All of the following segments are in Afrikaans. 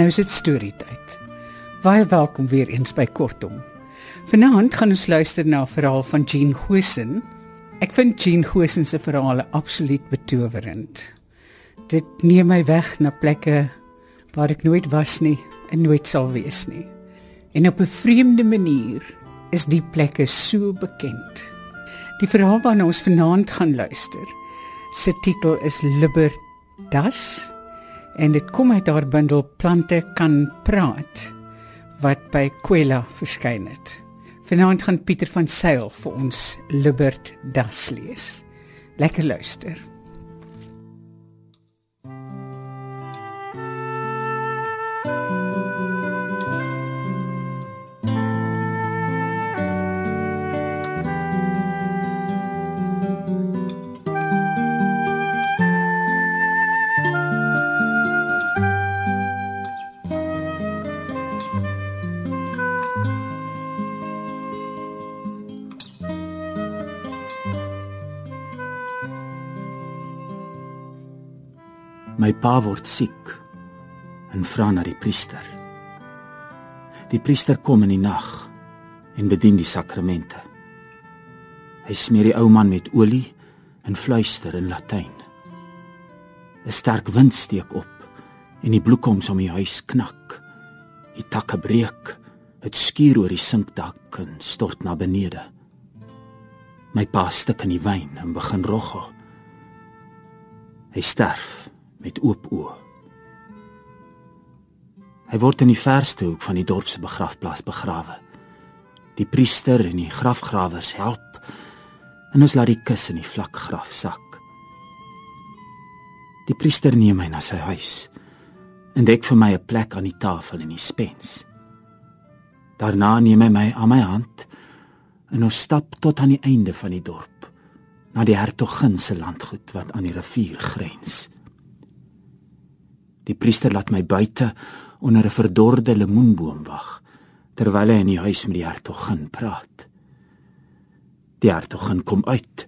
Nou is dit storietyd. Baie welkom weer eens by Kortom. Vanaand gaan ons luister na 'n verhaal van Jean Hosen. Ek vind Jean Hosen se verhale absoluut betowerend. Dit neem my weg na plekke waar ek nooit was nie en nooit sal wees nie. En op 'n vreemde manier is die plekke so bekend. Die verhaal waarna ons vanaand gaan luister, se titel is Libertas en dit kom uit haar bundel Plante kan praat wat by Kwela verskyn het. Vanaand gaan Pieter van Sail vir ons Libert Das lees. Lekker luister. My pa word siek en vra na die priester. Die priester kom in die nag en bedien die sakramente. Hy smeer die ou man met olie en fluister in Latyn. 'n Sterk wind steek op en die bloekoms om die huis knak. Die takke breek, dit skuur oor die sinkdak en stort na benede. My pa stik in die wyn en begin roggel. Hy sterf met oop oë. Hy word in die verste hoek van die dorp se begrafplaas begrawe. Die priester en die grafgrawers help en ons laat die kus in die vlak graf sak. Die priester neem my na sy huis en dek vir my 'n plek aan die tafel in die spens. Daarna neem hy my aan my hand en ons stap tot aan die einde van die dorp na die hertogin se landgoed wat aan die rivier grens. Die priester laat my buite onder 'n verdorde lemoenboom wag terwyl hy in die huis met die hertogin praat. Die hertogin kom uit.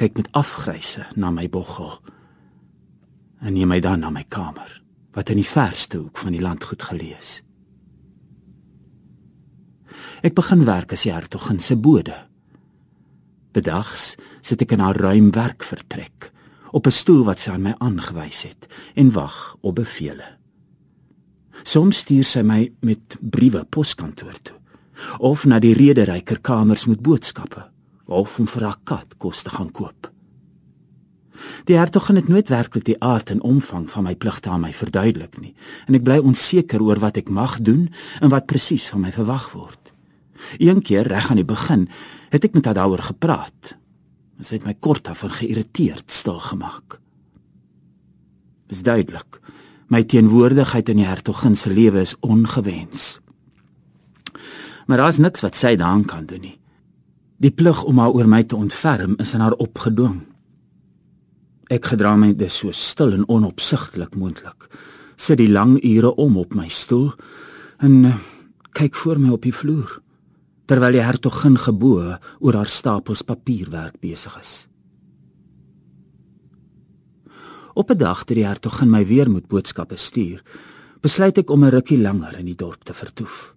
kyk met afgryse na my boggel en neem my dan na my kamer wat in die verste hoek van die landgoed gelees. Ek begin werk as die hertogin se bode. Bedags sit ek in haar ruim werkvertrek op 'n stoel wat sy aan my aangewys het en wag op bevele. Soms stuur sy my met briewe poskantoor toe of na die rederyker kamers met boodskappe of om vir haar kat kos te gaan koop. Die hertogin het nooit werklik die aard en omvang van my pligte aan my verduidelik nie en ek bly onseker oor wat ek mag doen en wat presies van my verwag word. Een keer reg aan die begin het ek met haar daaroor gepraat Sy het my kort en geïrriteerd stil gemaak. Dis duidelik. My teenwoordigheid in die hertogin se lewe is ongewens. Maar daar's niks wat sy daaraan kan doen nie. Die plig om haar oor my te ontferm is aan haar opgedwing. Ek gedra my dus so stil en onopsigtelik moontlik. Sit die lang ure om op my stoel en uh, kyk voor my op die vloer terwyl die hertogin gebo oor haar stapels papierwerk besig is. Op 'n dag toe die hertogin my weer moet boodskappe stuur, besluit ek om 'n rukkie langer in die dorp te vertoef.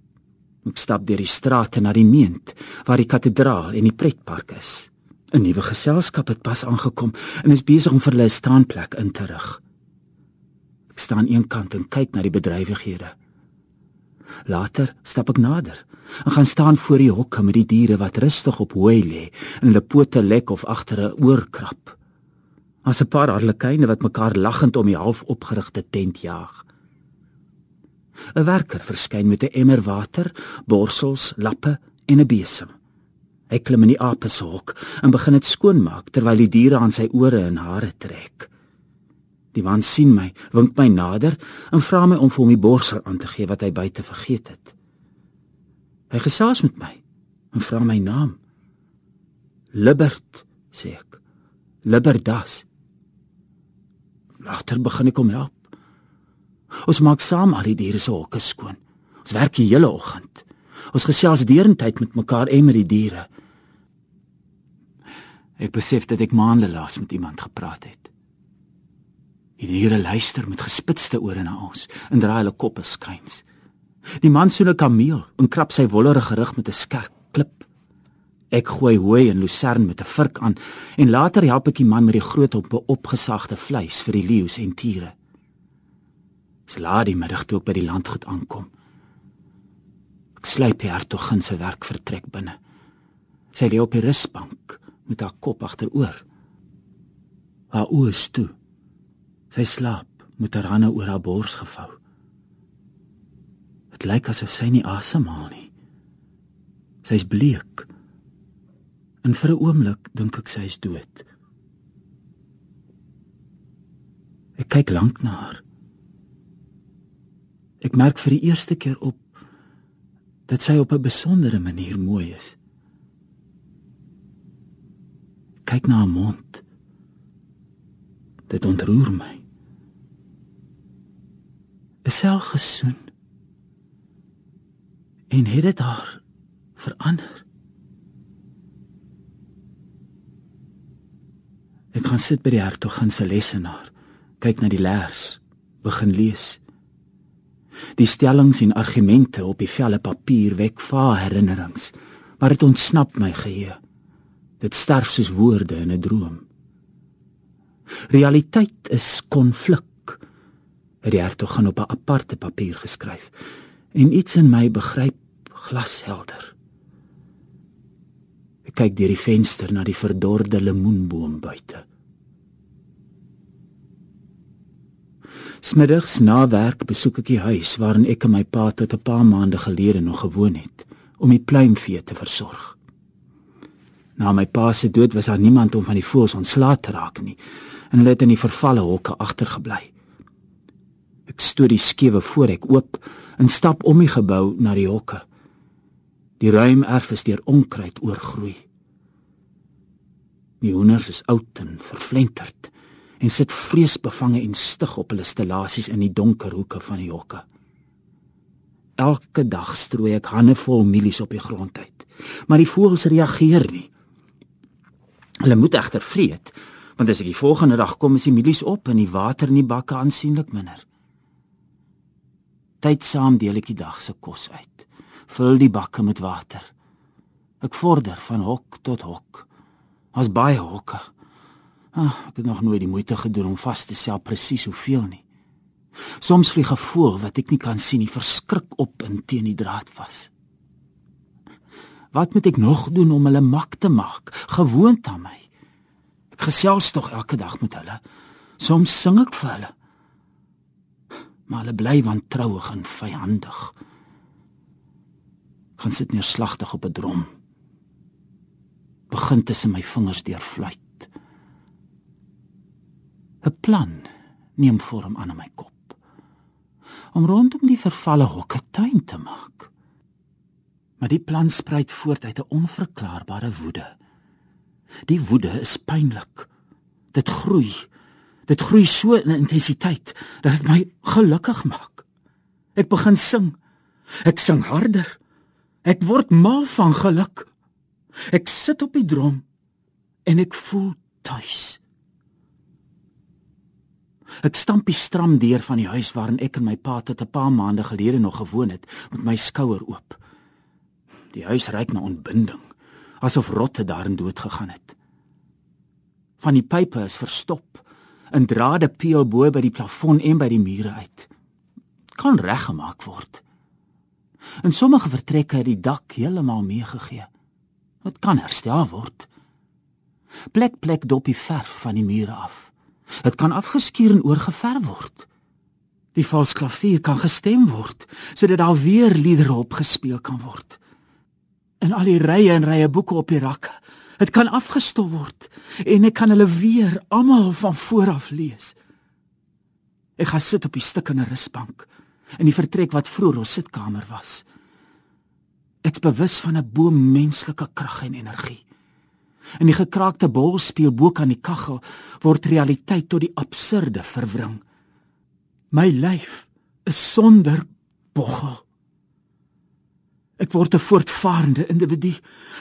Ek stap deur die strate na die meent waar die kathedraal en die pretpark is. 'n Nuwe geselskap het pas aangekom en is besig om vir hulle 'n staanplek in te rig. Ek staan aan een kant en kyk na die bedrywighede. Later stap ek nader en gaan staan voor die hokke met die diere wat rustig op hooi lê en hulle pote lek of agter 'n oor krap. As 'n paar harlekyne wat mekaar lagend om die half opgerigte tent jaag. 'n Werker verskyn met 'n emmer water, borsels, lappe en 'n besem. Hy klim in die ape se hok en begin dit skoonmaak terwyl die diere aan sy ore en hare trek. Die man sien my, wink my nader en vra my om vir hom die borsel aan te gee wat hy buite vergeet het. Hy gesels met my en vra my naam. Libert, sê ek. Libertas. Later begin ek hom help. Ons maak saam al die diere se hokke skoon. Ons werk die hele oggend. Ons gesels deurentyd met mekaar en met die diere. Ek besef dat ek maande laas met iemand gepraat het. Die diere luister met gespitste ore na ons en draai hulle koppe skuins. Die man soen 'n kameel en krap sy wollerige rug met 'n skerp klip. Ek gooi hooi en lucern met 'n vurk aan en later help ek die man met die groot op opgesagte vleis vir die leeu's en tiere. Slaat die middag toe ek by die landgoed aankom. Ek sluip die hertogin se werk vertrek binne. Sy lê op die rusbank met haar kop agteroor. Haar oë is toe. Sy slaap met haar hande oor haar bors gevou. Dit lyk asof sy nie asemhaal nie. Sy's bleek. En vir 'n oomblik dink ek sy is dood. Ek kyk lank na haar. Ek merk vir die eerste keer op dat sy op 'n besondere manier mooi is. Kyk na haar mond. Dit ontroer my. Is sy al gesoen? En het dit haar verander? Ek gaan sit by die hertogin se lesenaar, kyk na die leers, begin lees. Die stellings en argumente op die velle papier wek vae herinnerings, maar dit ontsnap my geheue. Dit sterf soos woorde in 'n droom. Realiteit is konflik. Het die hertog gaan op 'n aparte papier geskryf en iets in my begryp glashelder. Ek kyk deur die venster na die verdorde lemoenboom buite. Smiddags na werk besoek ek die huis waarin ek en my pa tot 'n paar maande gelede nog gewoon het om die pluimvee te versorg. Na my pa se dood was daar niemand om van die voëls ontslae te raak nie en hulle het in die vervalle hokke agtergebly. Ek stoot die skewe voorek oop en stap om die gebou na die hokke. Die ruim erf is deur onkruid oorgroei. Die hoenders is oud en vervlenterd en sit vreesbevange en stig op hulle stellasies in die donker hoeke van die hokke. Elke dag strooi ek handevol mielies op die grond uit, maar die voëls reageer nie. Hulle moet egter vreet, want as ek die volgende dag kom is die mielies op en die water in die bakke aansienlik minder. Tydsaam deel ek die dag se kos uit. Vul die bakke met water. Ek vorder van hok tot hok. Ons baie hokke. Ah, ek het nog nooit die moeite gedoen om vas te stel presies hoeveel nie. Soms vlieg 'n voël wat ek nie kan sien nie, verskrik op in teen die draad vas. Wat moet ek nog doen om hulle mak te maak, gewoond aan my? Ek gesels tog elke dag met hulle. Soms sing ek vir hulle. Maar hulle bly wantrouig en vyandig. Kan sit neerslagtig op 'n drom. Begin tussen my vingers deur fluit. 'n Plan neem vorm aan in my kop. Om rondom die vervalle hokke tuin te maak maar die plan spruit voort uit 'n onverklaarbare woede. Die woede is pynlik. Dit groei. Dit groei so in intensiteit dat dit my gelukkig maak. Ek begin sing. Ek sing harder. Ek word mal van geluk. Ek sit op die drom en ek voel tuis. Ek stamp die stram deur van die huis waarin ek en my pa tot 'n paar maande gelede nog gewoon het met my skouer oop. Die huis reik na ontbinding, asof rotte daarin dood gegaan het. Van die pype is verstop, 'n drade peel bo by die plafon en by die mure uit. Kan reggemaak word. In sommige vertrekke het die dak heeltemal meegegee. Dit kan herstel word. Plek plek dop die verf van die mure af. Dit kan afgeskuur en oorgeverf word. Die vals klavier kan gestem word sodat daar weer liedere opgespeel kan word en al die rye en rye boeke op die rakke. Dit kan afgestof word en ek kan hulle weer almal van voor af lees. Ek gaan sit op die stukkende rusbank in die vertrek wat vroeër ons sitkamer was. Ek's bewus van 'n bo menslike krag en energie. In die gekraakte bolspeel bo kan die kaggel word realiteit tot die absurde verwring. My lyf is sonder boggel. Ek word 'n voortvarende individu,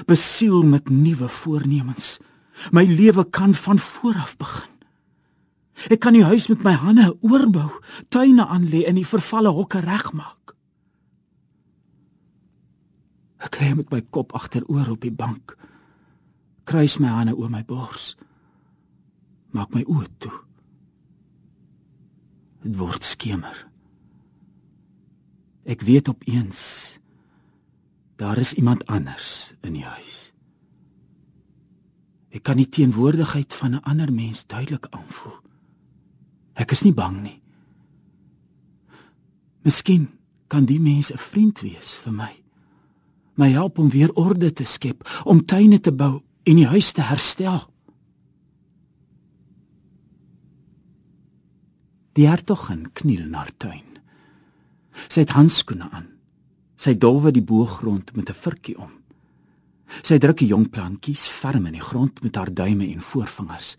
besiel met nuwe voornemens. My lewe kan van voor af begin. Ek kan die huis met my hande oorbou, tuine aanlê en die vervalle hokke regmaak. Ek lê met my kop agteroor op die bank. Kruis my hande oor my bors. Maak my oë toe. Dit word skemer. Ek weet opeens daar is iemand anders in die huis. Ek kan die teenwoordigheid van 'n ander mens duidelik aanvoel. Ek is nie bang nie. Miskien kan die mens 'n vriend wees vir my. My help om weer orde te skep, om tuine te bou en die huis te herstel. Die hertogin kniel na haar tuin. Sy het handskoene aan. Sy dolwe die boogrond met 'n vurkie om. Sy druk die jong plantjies ferm in die grond met haar duime en voorvingers.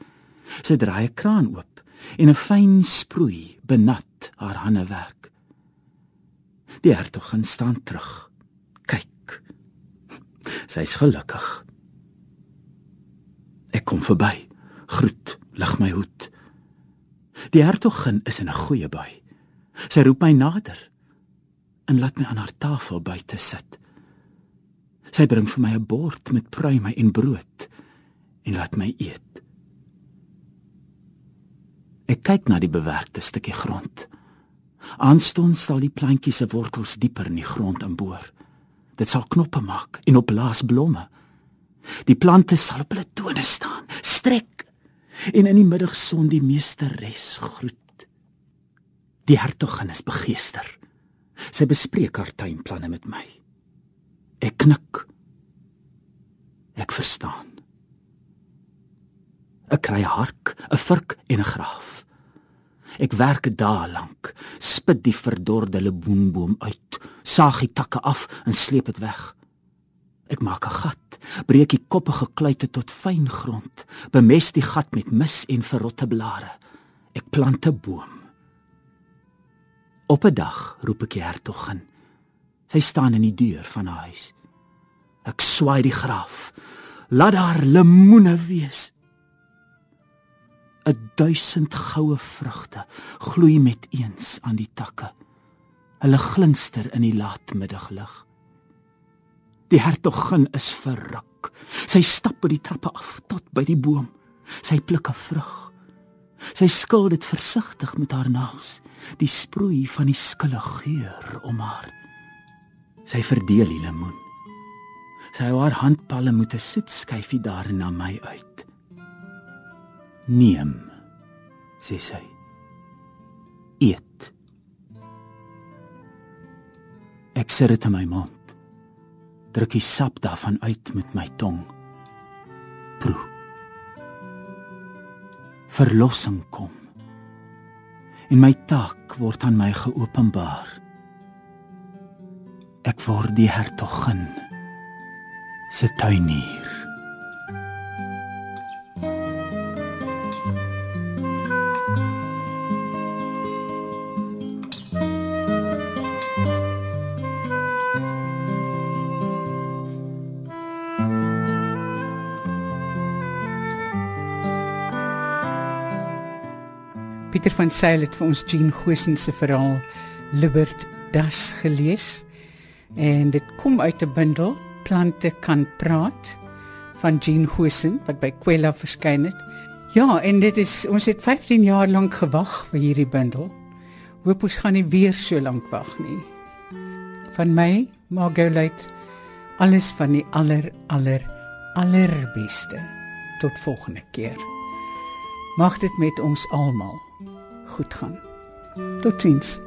Sy draai 'n kraan oop en 'n fyn sproei benat haar hande werk. Die hertogin staan terug. Kyk. Sy's gelukkig. Ek kom verby. Groet, lig my hoed. Die hertogin is in 'n goeie bui. Sy roep my nader en laat my aan haar tafel buite sit. Sy bring vir my 'n bord met pruime en brood en laat my eet. Ek kyk na die bewerkte stukkie grond. Aanstonds sal die plantjies se wortels dieper in die grond inboor. Dit sal knoppe maak en opblaas blomme. Die plante sal op hulle tone staan, strek en in die middagson die meesteres groet. Die hertogin is begeester. Sy bespreek haar tuinplanne met my. Ek knik. Ek verstaan. Ek kry hark, 'n vurk en 'n graaf. Ek werk dae lank, spit die verdorde leboenboom uit, saag die takke af en sleep dit weg. Ek maak 'n gat, breek die koppige kluite tot fyn grond, bemest die gat met mis en verrotte blare. Ek plant 'n boom. Op 'n dag roep ek die hertogin. Sy staan in die deur van haar huis. Ek swaai die graf. Laat daar lemoene wees. 'n Duisend goue vrugte gloei met eens aan die takke. Hulle glinster in die laatmiddaglig. Die hertogin is verruk. Sy stap by die trappe af tot by die boom. Sy pluk 'n vrug. Sy skil dit versigtig met haar naels, die sproei van die skille geur om haar. Sy verdeel die lemoen. Sy hou haar handpalle met 'n soet skyfie daar na my uit. Neem, sê sy. Eet. Ek sit dit in my mond. Druk die sap daarvan uit met my tong. Proe. Verlossing kom. En my taak word aan my geopenbaar. Ek word die hertogin se tuinier. Pieter van Sail het vir ons Jean Gosen se verhaal Libert Das gelees. En dit kom uit 'n bundel Plante kan praat van Jean Gosen wat by Kwela verskyn het. Ja, en dit is ons het 15 jaar lank gewag vir hierdie bundel. Hoop ons gaan nie weer so lank wag nie. Van my, Margolite, alles van die aller aller allerbeste. Tot volgende keer. Mag dit met ons almal goed gaan. Totsiens.